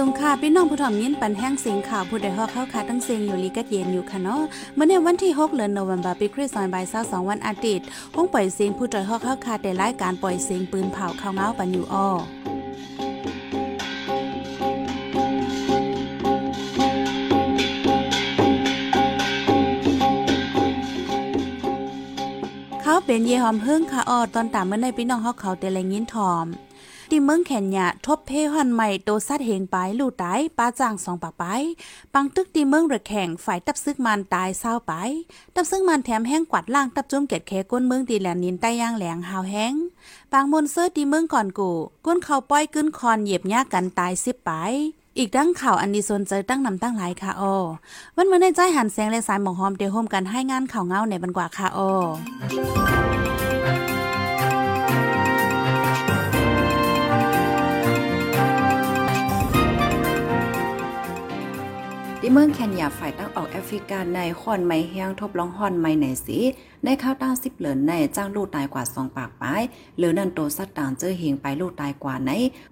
สงค่ะพี่น้องผู้ถ่อมยินปันแห้งเสียงข่าวผู้ใดฮอกเข้าคาตั้งเสียงอยู่ลีกัดเย็นอยู่ค่ะเนาะเมื่อในวันที่6เดือนโนเวมเบอร์ปีคริสต์ศักราช22วันอาทิตย์ห้องปล่อยเสียงผู้ใดฮอกเข้าคาแต่รายการปล่อยเสียงปืนเผาเข่าเงาปันอยู่อ้อเขาเป็นเยหอมเฮิงค่ะออตอนตามเมื่อในพี่น้องฮอกเขาแต่แรงยินทอม ที่เมืองแขนยะทบเพหันใหม่โตซัดเหงไปลู่ตายป้าจางสองปากไป ปังตึกตีเมืองระแข่งฝ่ายตับซึกมันตายเศร้าไป ตับซึกมันแถมแห้งกวาดล่างตับจุ่มเกตแขก้นเมืองตีแหลนนินใต้ย่างแหลงหาวแห้งปางมนเสื้อตีเมืองก่อนกูก้นเขาป้อยกึ้นคอนเหยียบยากกันตายสิบไปอีกดังข่าวอันดีสนใจตั้งนำตั้งหลายค่ะออวันเมื่อในใจหันแสงและสายหมองหอมเดียวโฮมกันให้งานข่าวเงาในบรรกว่าค่ะออ ที่เมืองแคนยาฝ่ายตั้งออกแอฟริกาในคอนไม้แห้งทบลองฮอนไม้ไหนสิในข้าวตั้งสิบเหลือนในจ้างลูกตายกว่าสองปากปายเหลือนันโตสัตต่างเจอเหงไปลูกตายกว่าไหน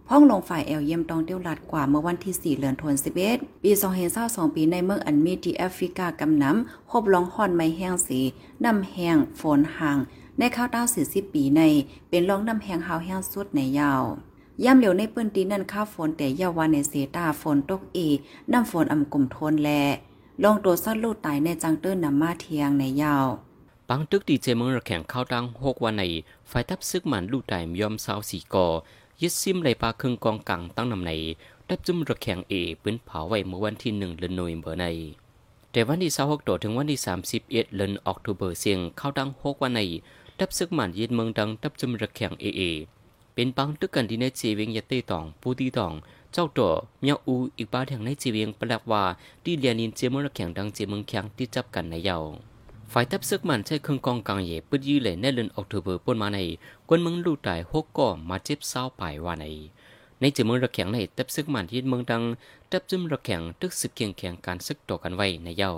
พ้องลงฝ่ายแอลเยี่ยมตองเตียวลัดกว่าเมื่อวันที่สี่เหลือนทวนสิบเอ็ดปีสองเฮนเศร้าสองปีในเมืองอันมีที่แอฟริกากำน้ำคบลองฮอนไม้แห้งสีน้ำแห้งฝนห่างในข้าวตั้งสี่สิบปีในเป็นรองน้ำแห้งหาวแห้งสุดในยาว ย่ำเหลียวในปื้นตีนั่นข้าฝนแต่ยาวานในเสตาฝนตกเอน้ำฝนอ่ำกลุ่มทนแลลองตัวซัดลูกตายในจังเติ้นนำมาเทียงในยาวปังตึกดีเจเมืองระแข่งเข้าดังหกวันในไฟทับซึกมันลูกตายยอมสาวสีกอยึดซิมไหลปลาครึ่งกองกังตั้งนำในดับจุ่มระแข่งเอปืนเผาไว้เมื่อวันที่หนึ่งเดือนโนเวมเบอร์ในแต่วันที่สหกตัวถึงวันที่สามสิบเอ็ดเดือนออกตุเบอร์เสียงเข้าดังหกวันในดับซึกมันยึดเมืองดังดับจุ่มระแข่งเอเอ เป็นปังตึกกันที่ในจีเวียงยะเต้ตองปูตีตอง เจ้าตัวเมียอูอีกบ้าแห่งในจีเวียงแปลกว่าที่เรียนินเจมือแข่งดังเจมืองแข่งที่จับกันในเยาฝ่ายทับซึกมันใช้เครื่องกองกลางเย่ปืดยื้อเลยในเดือนออกตุเบอร์ปนมาในกวนเมืองลู่ตายหกก่อมาเจ็บเศร้าไปว่าในในเจมือระแข่งในทับซึกมันที่เมืองดังทับจุ่มระแข่งตึกสึกเคียงแข่งการซึกต่อกันไว้ในเยา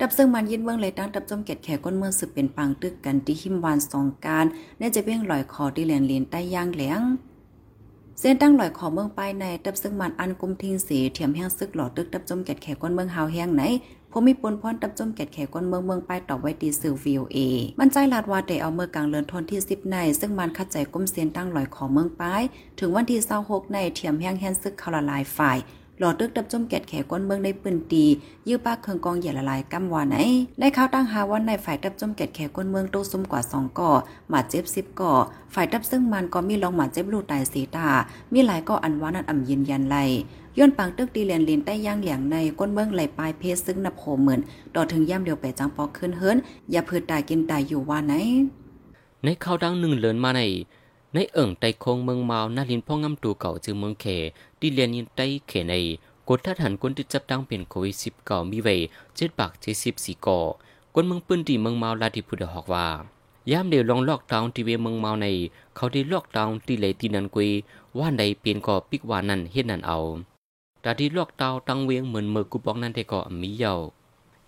ดับซึ่งมันยินเบื้องเลยตั้งดับจมเกตแขก้นเมืองสืบเป็นปังตึกกันที่หิมวานสองการในจะเบี้ยงลอยคอที่เหลียนเลียนใต้ย่างเหลียงเส้นตั้งลอยขอเมืองไปในตับซึ่งมันอันกุมทิงสีเทียมแห้งซึกหลอดตึกตับจมเกตแขก้นเมืองหาวแห้งไหนผมมีปนพรตับจมแกดแขก้นเมืองเมืองไปต่อไว้ตีสื่อวีเอมันใจลาดว่าได้เอาเมื่อกลางเลือนทนที่สิบใน ซึ่งมันคัดใจก้มเสียนตั้งลอยของเมืองไป ถึงวันที่เศร้าหกในเทียมแห้งแห้งซึกเขาละลายฝ่าย หลอดตึกดับจมแกดแขก้นเมืองในปืนตี ยื้อปากเคืองกองเหย่ละลายกำวาไหนในข่าวตั้งหาว่าในฝ่ายดับจมแกดแขก้นเมืองโตซุ่มกว่าสองก่อหมาเจ็บสิบก่อฝ่ายดับซึ่งมันก็มีลองหมาเจ็บลูกตายสีตา มีหลายก็อันว่านั้นอ่ำยืนยันไลย้อนปังตึกตีเลียนลินใต้ย่างเหลียงในก้นเมืองไหลปลายเพศซึ่งนับโหเหมือนต่อถึงย่ำเดียวไปจังปอกขึ้นเฮิรนอย่าพืดตายกินตายอยู่ว่าไหน ในข่าวดังหนึ่งเลินมาใน ในเอิ่งไตคงเมืองมาวนาลินพ่องำตูเก่าจึงเมืองเขดีเลียนยินใต้เขในกดทัดหันคนที่จับตั้งเป็นโควิดสิบเก่ามีไว้เจ็ดปากเจ็ดสิบสี่ก่อกนเมืองปืนตีเมืองเมาลาดิพุดหอกว่ายามเดียวลองลอกดาวน์ที่เวเมืองเมาใน เขาได้ลอกดาวน์ที่เลยตีนันกุยว่าใดเปลี่ยนก่อปิกว่านันเฮ็ดนั่นเอาแต่ที่ลอกดาวตั้งเวียงเหมือนเมื่อกูบอกนั่นแต่ก็มีเยา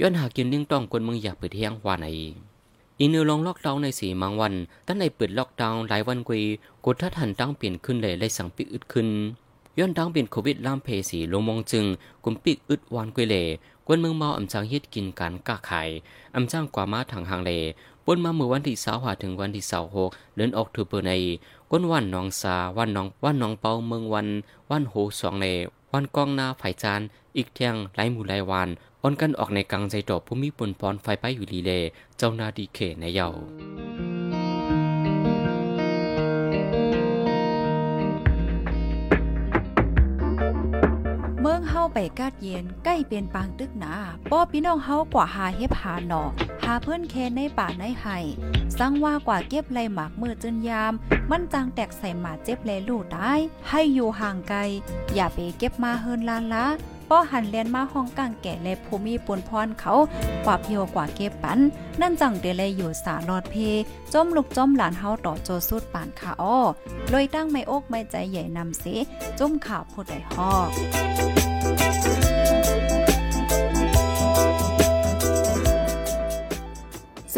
ย้อนหากินเลี้ยงต้องคนเมืองอยากเปิดเที่ยงว่าไหน อีเนอลองล็อกดาวน์ในสีมังวันตั้งในเปิดล็อกดาวน์หลายวันกุยกดทัดหันตั้งเปลี่ยนขึ้นเลยเลยสั่งปิกอึดขึ้น ย้อนดังเป็นโควิดล่ามเพสีลงมองจึงกุมปิกอึดวานกุยเลกวนเมืองเมาอำจางเฮ็ดกินการก้าขายอำจ้างกว่ามาทางหางเลปนมาเมื่อวันที่สาวหาถึงวันที่สาวหกเดือนออกถือเปอร์ในก้นวันน้องสาวันน้องวันน้องเปาเมืองวันวันโหสองในวันกองนาไฟจานอีกเที่ยงไหลหมู่ไหลวาน อ่อนกันออกในกลางใจดอกผู้มีปนพรไฟไปอยู่ลีเลเจ้านาดีเขในเยาเมืองเฮาไปกาดเย็นใกล้เป็นปางตึกหนาป้อพี่น้องเฮากว่าหาเฮ็บหาหนอหาเพื่อนแค่ในป่าในไห้สังว่ากว่าเก็บไรหมากมือจนยาม มันจังแตกใส่หมาเจ็บแลลูกตายให้อยู่ห่างไกล อย่าไปเก็บมาเฮินลานละ ป้อหันเลียนมาห้องกลางแก่และภูมิปนพรเขากว่าเพียวกว่าเก็บปัน นั่นจังเดเลยอยู่สารอดเพจมลูกจมหลานเฮาต่อโจสุดป่านขาอ้อลอยตั้งไม่อกไม่ใจใหญ่นำเสจมข่าวผู้ใดฮอก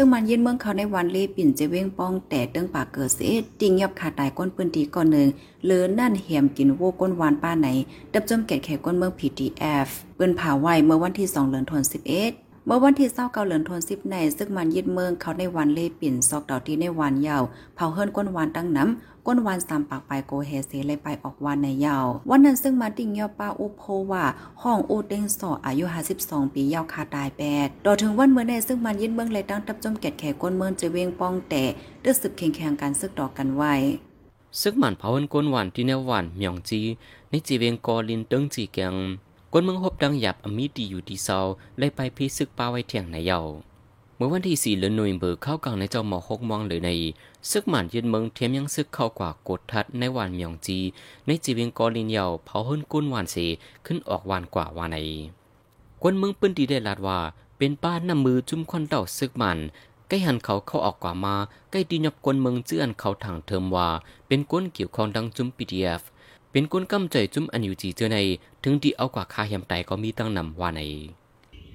ซึ่งมันยินเมืองเขาในวันเลปิ่นจะเว้งป้องแต่เติ้งปากเกิดเสติงยับขาดตายก้นปืนตีก่อนหนึ่งเลือนั่นเหี่ยมกินโวก้นวานป้าไหน ดับจมแก่แขกก้นเมือง PTF ปืนผ่าไวเมื่อวันที่2เดือนธันวาคม11เมื่อวันที่เศร้าเกาเหลือนทนสิบในซึ่งมันยึดเมืองเขาในวันเล่ปิ่นซอกดอกที่ในวันยาวเผาเฮิรนก้นวานตั้งน้ำ ก้นวานสามปากไปโกเฮเซเลยไปออกวันในยาว วันนั้นซึ่งมาติ่งยอป้าอุโพว่าห้องอูเต็งสออายุ52ปียาวคาตายแปดต่อถึงวันเมื่อในซึ่งมันยึดเมืองเลยตั้งตับจมแกดแขกก้นเมืองจะเวงป้องแต่เดือดสึกแข่งแข่งกันซึกดอกกันไว้ซึกมันเผาเฮินก้นวานที่แนวหวานหมยองจีในจีเวงกอลินเติ้งจีเกียงกวนเมืองฮบดังหยับอมีดีอยู่ดีเซาเลยไปพิซึกป้าไว้เถียงในเยาว เมื่อวันที่สี่เลือนหน่ยเบอร์เข้ากลางในเจ้าหมอหกมองเลยในซึกหมันยืนเมืองเทียมยังซึกเข้ากว่ากดทัดในวันหยองจี ในจีเวียงกอลินเยาเผาหื้นกุ้นวานเสขึ้นออกวานกว่าวานในกวนเมืองปื้นดีได้ลาดว่า เป็นป้านำมือจุ่มควันเต่าซึกหมันใกล้หันเขาเข้าออกกว่ามาใกล้ดีนับกวนเมืองเจื้อนเขาถังเทิมว่า เป็นก้นเกี่ยวข้องดังจุ่มปีดีเอฟเป็นก้นกำใจจุ่มอันอยู่จีเจอใน ถึงดีเอากว่าคาเหียมไตก็มีตั้งนำว่าใน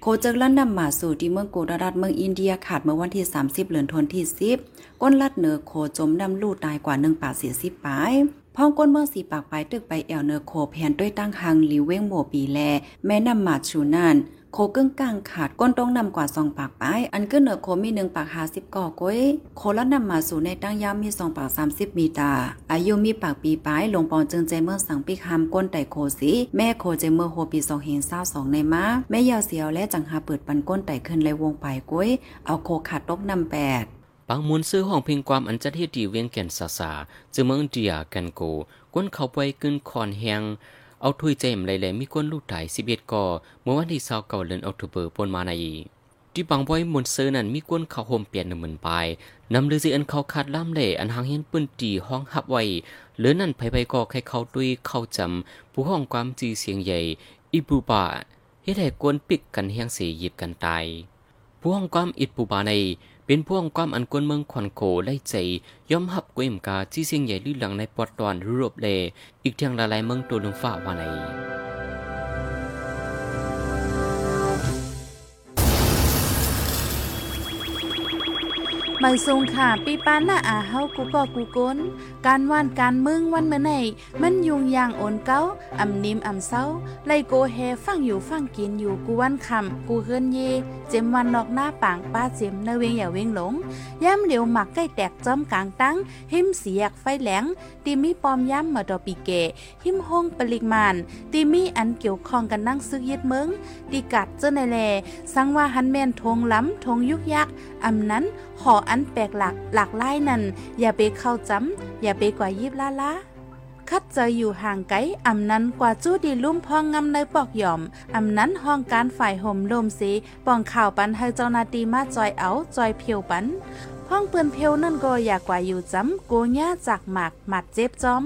โคเจิกลั่นนำมาสู่ที่เมืองโกดรัดเมืองอินเดียขาดเมื่อวันที่ 30เดือนทนที่ 10 ก้นลัดเหนือโคจมนำลูกตายกว่า1ปาก40ปายพ้องก้นเมืองสีปากไปตึกไปแอวเนอโคแผนด้วยตั้งหังหลิวเว้งโมปีแล แม่นำมาชูนั่น โคกึ่งกลางขาดก้นต้องนำกว่าสองปากไป อันก็เหนือโคมีหนึ่งปากหาสิบก่อก้อยโคละนำมาสู่ในตั้งยาวมีสองปากสามสิบมีตา อายุมีปากปีปลายลงปอนจึงใจเมื่อสังปีคำก้นไต่โคสีแม่โคเจเมื่อโฮปีสองเฮงเศร้าสองในมาแม่ยาวเสียวและจังหาเปิดปันก้นไต่ขึ้นเลยวงไปก้อยเอาโคขาดตกนำแปดปางมวลซื้อห้องเพลงความอันจัดเฮ็ดดีเวียงแก่นสาสาจึงเมืองเดียกันโกกวนเข้าไปกึนคอนแฮง เอาถ้วยเจมเลยๆมีคนลูกถ่าย11ก่อเมื่อวันที่29เดือนออกตุเบอร์ปนมาในที่บางบ่อยมนเซอร์นั้นมีกวนเขาห่มเปลี่ยนหนึ่งหมื่นปลายนำลือสิอันเขาคัดล่ามเล่อันหางเห็นปืนตีห้องหับไว้เหลือนั่นไผไปก็แค่เขาด้วยเข้าจำผู้ห้องความจีเสียงใหญ่อีปูปาเฮ็ดให้กวนปิกกันแห้งเสียหยิบกันตายผู้ห้องความอิดปูปาใน เป็นพ่วงความอันกวนเมืองขวัญโขไล่ใจย่อมหับกวมกาที่เสียงใหญ่ลื่นหลังในปอดตอนรูปเลอีกเทียงละลายเมืองตัวลงฝ่าว่าไหน ใบทรงค่ะปีปานหน้าอาเฮากูก็กูก้น การว่านการมึงวันเมื่อไหนมันยุงยางโอนเก้าอ่ำนิมอ่ำเศร้าไลโกเฮฟังอยู่ฟังกินอยู่กูวันคำกูเฮือนเย เจมวันนอกหน้าปางป้าเจมเนเวงอย่าเวงหลงย่ำเหลียวหมักใกล้แตกจอมกลางตั้ง หิมเสียกไฟแหลงตีมีปอมย่ำมาดอปีเก หิมห้องปริกมานตีมีอันเกี่ยวข้องกันนั่งซึกยึดเมืองตีกัดเจ้าในแลสังว่าหันแม่นทงล้ำทงยุกยักอำนั้น หออันแปลกหลักหลากหลายนั่นอย่าไปเข้าจำอย่าไปกว่ายิบลาลาคัดเจออยู่ห่างไกลอำนั้นกว่าจู้ดีลุ่มพองงำในปอกหย่อมอำนั้นห้องการฝ่ายห่มลมสีป้องข่าวปันให้เจ้านาตีมาจอยเอาจอยเพียวปันห้องเปืนเพียวนั่นก็อยากกว่าอยู่จำโกญ่าจากหมากหมัดเจ็บจอม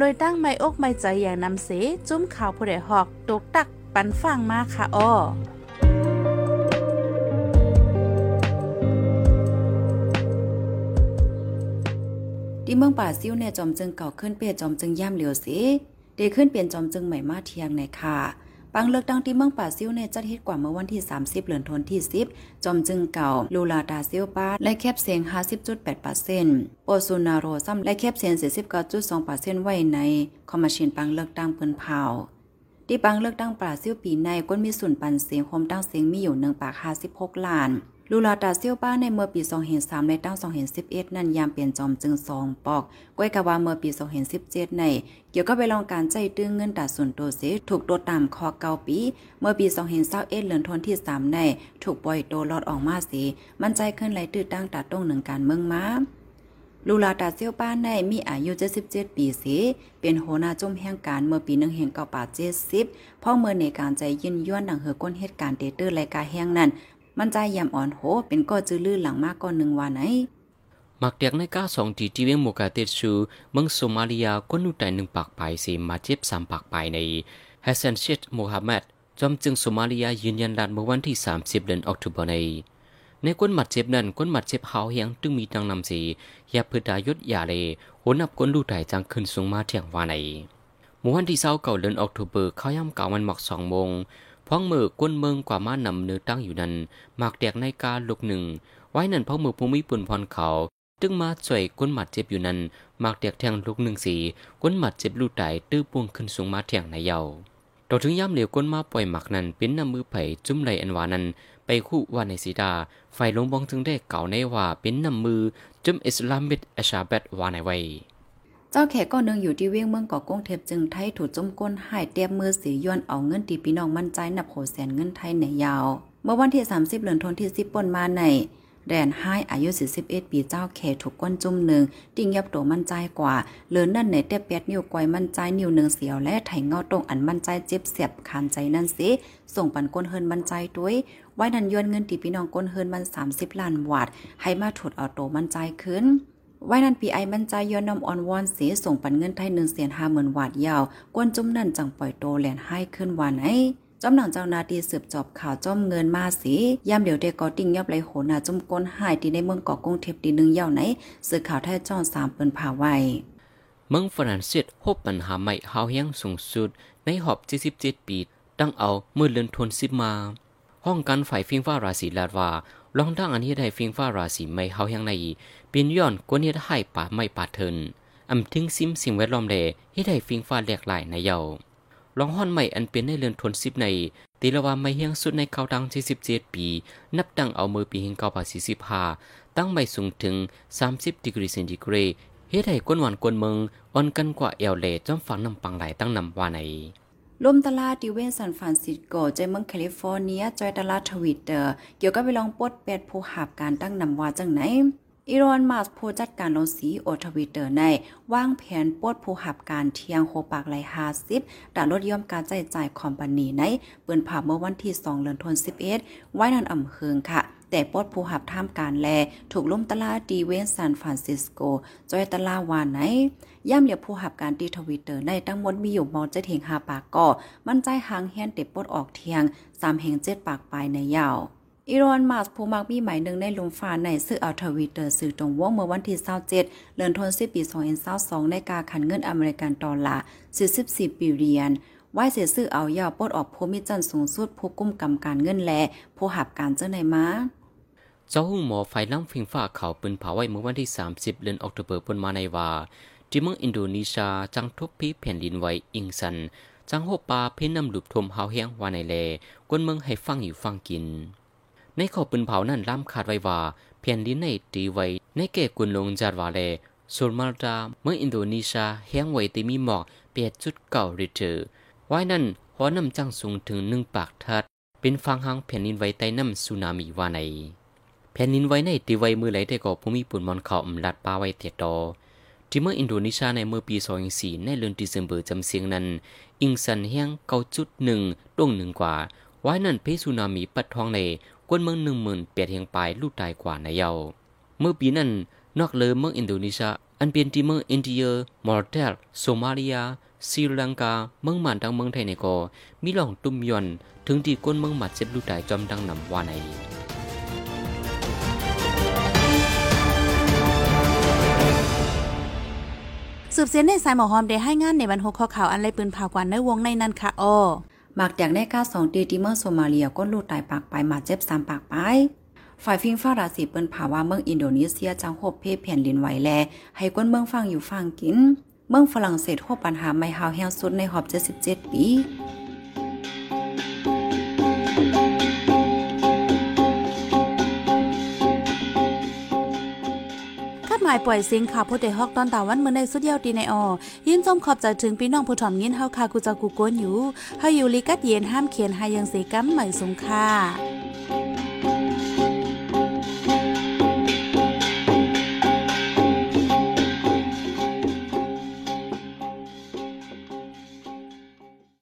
ลอยตั้งไม่อกไม่ใจอย่างนำเสจุ้มข่าวผู้ใดหอกตกตักปันฟังมาค่ะอ้อ ที่เมืองป่าซิ่วเนี่ยจอมจึงเก่าขึ้นเปียจอมจึงย่ำเหลียวสิเดขึ้นเปลี่ยนจอมจึงใหม่มาเทียงในค่ะปังเลือกตั้งที่เมืองป่าซิ่วเนี่ยจัดเฮ็ดกว่าเมื่อวันที่ 30เดือนธันที่ 10 จอมจึงเก่า ลูลาดาซิลปาและแคบเสียง 50.8%โอซูนาโรซ้ำและแคบเสียง49.2%ไว้ใน คอมมิชชั่นปังเลือกตั้งเปิ้นเผาที่ปังเลือกตั้งป่าซิ่วปีในก้นมีส่วนปันเสียงคมตั้งเสียงมีอยู่1ปาก56ล้าน ลูลาตาเซียวป้าในเมื่อปี2003ในตั้ง2011 นั้นยามเปลี่ยนจอมจึงสองปอกก้อยกะว่าเมื่อปี2017 ใน เกี่ยวกับไปลองการใจตึงเงินตาส่วนตัวเสถูกโดดตามคอเกาปี เมื่อปี2021เดือนธันวาคมที่ 3 ใน ถูกปล่อยตัวรอดออกมาสีมันใจขึ้นไหลตื้อตั้งตาต้งหนึ่งการเมืองมาลูลาตาเซียวป้าในมีอายุ 77 ปีสีเป็นโหนาจมแห่งการเมื่อปีหนึ่งแห่งเก่าป่า70พ่อเมื่อในการใจยินย้อนดังเหือก้นเหตุการณ์เตเตอร์รายการแห่งนั้น มันใจยำอ่อนโห เป็นก็จื้อลื่นหลังมากก่อนหนึ่งวันไหนมักเดียกในก้าสองทีที่เวงโมกาเตชูเมืองโซมาเลียก้นนูไตหนึ่งปากไปสีมาเจ็บสามปากไปในฮัสซันเชตโมฮัมหมัดจอมจึงโซมาเลียยืนยันดันเมื่อวันที่ 30 เดือนออกตุลาในในก้นหมัดเจ็บนั้นก้นหมัดเจ็บเฮาเฮียงตึงมีดังนำสียาพืดายศยาเลหัวนับก้นลูไตจังขึ้นสูงมาเถียงว่าในเมื่อวันที่เศร้าเก่าเดือนออกตุเบอร์เขาย่ำเก่ามันหมักสองโมง พ้องมือก้นเมืองกว่าม้านำเนื้อตั้งอยู่นั้นหมากแดกในกาลูกหนึ่ง ไว้นั่นพราะมือภูมิปุ่นพรเขาตึงมาช่วยก้นหมัดเจ็บอยู่นั้นหมากแดกแทงลูกหนึ่งสีก้นหมัดเจ็บลูกไตตื้อปวงขึ้นสูงมาแทงในเยาต่อถึงย่ำเหลียวก้นมาปล่อยหมักนั้นเป็นน้ำมือไผ่จุ้มไหลอันวานั้น ไปคู่ว่าในสีดา ไฟลงบองถึงได้เก่าในว่าเป็นน้ำมือจุ้มอิสลามิดอาชาเบตวาในไว้ เจ้าแขกก็เนืองอยู่ที่เวียงเมืองเกาะกงเทพจึงไทยถูกจมก้นหายเตียบมือสีย้อนเอาเงินตีพี่น้องมั่นใจนับโหแสนเงินไทยในยาว เมื่อวันที่ 30เดือนธันวาคมที่10ปนมาในแดนไฮอายุ 41 ปีเจ้าแขถูกก้นจุ่มหนึ่งติ่งยับโตมั่นใจกว่าเหลือนั่นในเตียแปดนิ้วกวยมั่นใจนิ้วหนึ่งเสียวและไถเงาตรงอันมั่นใจเจ็บเสียบขานใจนั่นสิส่งปันก้นเฮินมั่นใจด้วยไว้นันย้อนเงินตีพี่น้องก้นเฮินมัน 30 ล้านวาทให้มาถุดเอาโตมั่นใจขึ้น ไว้นั้นปีไอมันใจย้อนนำออนวอนเสีส่งปันเงินไทยหนึ่งเสียนห้าหมื่นวาทยาว กวนจุ่มนั่นจังปล่อยโตแหลนให้ขึ้นวันไอจอมหนังเจ้านาตีสืบจอบข่าวจ้อมเงินมาสียามเดี๋ยวเด็กก็ติ่งยับไหลโหนาจุ่มก้นหายตีในเมืองเกาะกงเทพตีหนึ่งยาวไหนสื่อข่าวไทยจ้อนสามเปิ้นผ่าไว้เมืองฝรั่งเศสพบปัญหาใหม่หาวแห้งสูงสุด ในหอบ77ปี ตั้งเอาเมื่อเลือนทวนสิบมา ห้องการฝ่ายฟิงฟ้าราศีลาดว่า ลองดังอันนี้ได้ฟิงฟ้าราศีไม่หาวแห้งในเป็นย้อนกวนเฮ็ดให้ป่าไม่ป่าเทินอำถึงซิมสิ่งแวดล้อมแลเฮ็ดให้ฟิงฟ้าแหลกหลายในเยาลองห้อนใหม่อันเป็นในเรือนทนสิบในตีละว่าไม่เฮียงสุดในเขาดัง77ปี นับตั้งเอามือปีหิงเก้าพันสี่สิบห้าตั้งไม่สูงถึง 30ดีกรีเซนติเกรดเฮ็ดให้ก้นหวานก้นเมืองอ่อนกันกว่าเอลเลจอมฝังนำปังไหลตั้งนำว่าใน ลมตลาดดิเวนซานฟรานซิสโกใจเมืองแคลิฟอร์เนียจอยตลาดทวิตเตอร์ เกี่ยวกับไปลองปดแปดผู้หาบการตั้งนำว่าจังไหนอีรอนมาสผู้จัดการลงสีโอทวิตเตอร์ในวางแผนปดผู้หับการเที่ยงโคปากไหล50ด่านลดย่อมการจ่ายจ่ายคอมพานีในเปิ้นผ่าเมื่อวันที่ 2 เดือนธันวาคม11ไว้นันอำเฮืองค่ะ แต่ปลดผู้หับท่ามการแล ถูกล่มตลาดีเวนซานฟรานซิสโก จอยตลาวานไหน ย่ำเหลียบผู้หับการตีทวิตเตอร์ในทั้งมดมีอยู่มอจะเถียงหาปากก่อมันใจหางเฮียนเต็บปลดออกเทียง3แห่ง7ปากปลายในยาวอีรอนมาสผู้มักมีหมายหนึ่งในลุมฟ้าในสื่อเอาทวิตเตอร์สื่อตรงว่องเมื่อวันที่27เดือนธันวาคมปี2022ในการขันเงินอเมริกันดอลลาร์44บิลเลียนไหวเสียซื้อเอายาวปดออกผู้มีจันทร์สูงสุดผู้กุ้มกำการเงินแลผู้หับการเจ้าในมา เจ้าหุ่งหมอไฟล้ำฟิงฟ้าเขาปืนเผาไว้เมื่อวันที่ 30 เดือนออกตุเบอร์ปนมาในว่าที่เมืองอินโดนีเซียจังทุบพีแผ่นดินไหวอิงสัน จังโฮปาเพ่นนำหลุบทมเฮาแห้งว่าในแลกวนเมืองให้ฟังอยู่ฟังกิน ในข้อปืนเผานั้นล่ำขาดไว้ว่าแผ่นดินในตีไว้ในแก่กุนลงจาดวาแลโซลมาลดาเมืองอินโดนีเซียแห้งไว้ตีมีหมอกเปียจุดเก่าริเตอร์ไว้นั้นหอนำจังสูงถึงหนึ่งปากทัดเป็นฟังหางแผ่นดินไหวใต้น้ำสึนามิวาใน แผ่นดินไหวในตีไว้มือไหลแต่ก็ภูมิปุ่นมอนเขาอำลัดปาไว้เตียตอที่เมื่ออินโดนีเซียในเมื่อปี 2004ในเดือนเดซ ember จำเสียงนั้น อิงสันแห้งเก้าจุดหนึ่งตรงหนึ่งกว่าไว้นั้นเพสึนามิปัดทองในกวนเมืองหนึ่งหมื่นเปียดเฮียงปลายลูกตายกว่าในเยาเมื่อปีนั้นนอกเลยเมืองอินโดนีเซียอันเป็นที่เมืองอินเดียมอร์เดลโซมาเลียศรีลังกาเมืองมันดังเมืองไทยในก็มีหลองตุ้มยอนถึงที่ก้นเมืองมัดเจ็บลูกตายจอมดังนำว่าใน บเสียนในสายหมอหอมได้ให้งานในบรรหกข้อข่าวอันไรปืนเผากว่าในวงในนั้นค่ะอ้อหมากจากในก้าสองตีติเมอร์โซมาเลียก้นลูกตายปากไปมาเจ็บสามปากไปฝ่ายฟิงฟ้าราศีเปิ้นผาว่าเมืองอินโดนีเซียจังโฮบเพแผ่นดินไหวแล ให้ก้นเมืองฟังอยู่ฟังกิน เมืองฝรั่งเศสโฮบปัญหาไม่ฮาวแห้งสุดในหอบ77ปี หมายปล่อยเสียงข่าวโพเดฮอกตอนตาวันเมื่อในสุดเยาวตีในออยินจมขอบใจถึงพี่น้องผู้ถ่อมยินเฮาคากูจะกูโกนอยู่เฮาอยู่ลิกัดเย็นห้ามเขียนหายังเสกัมใหม่สงค่า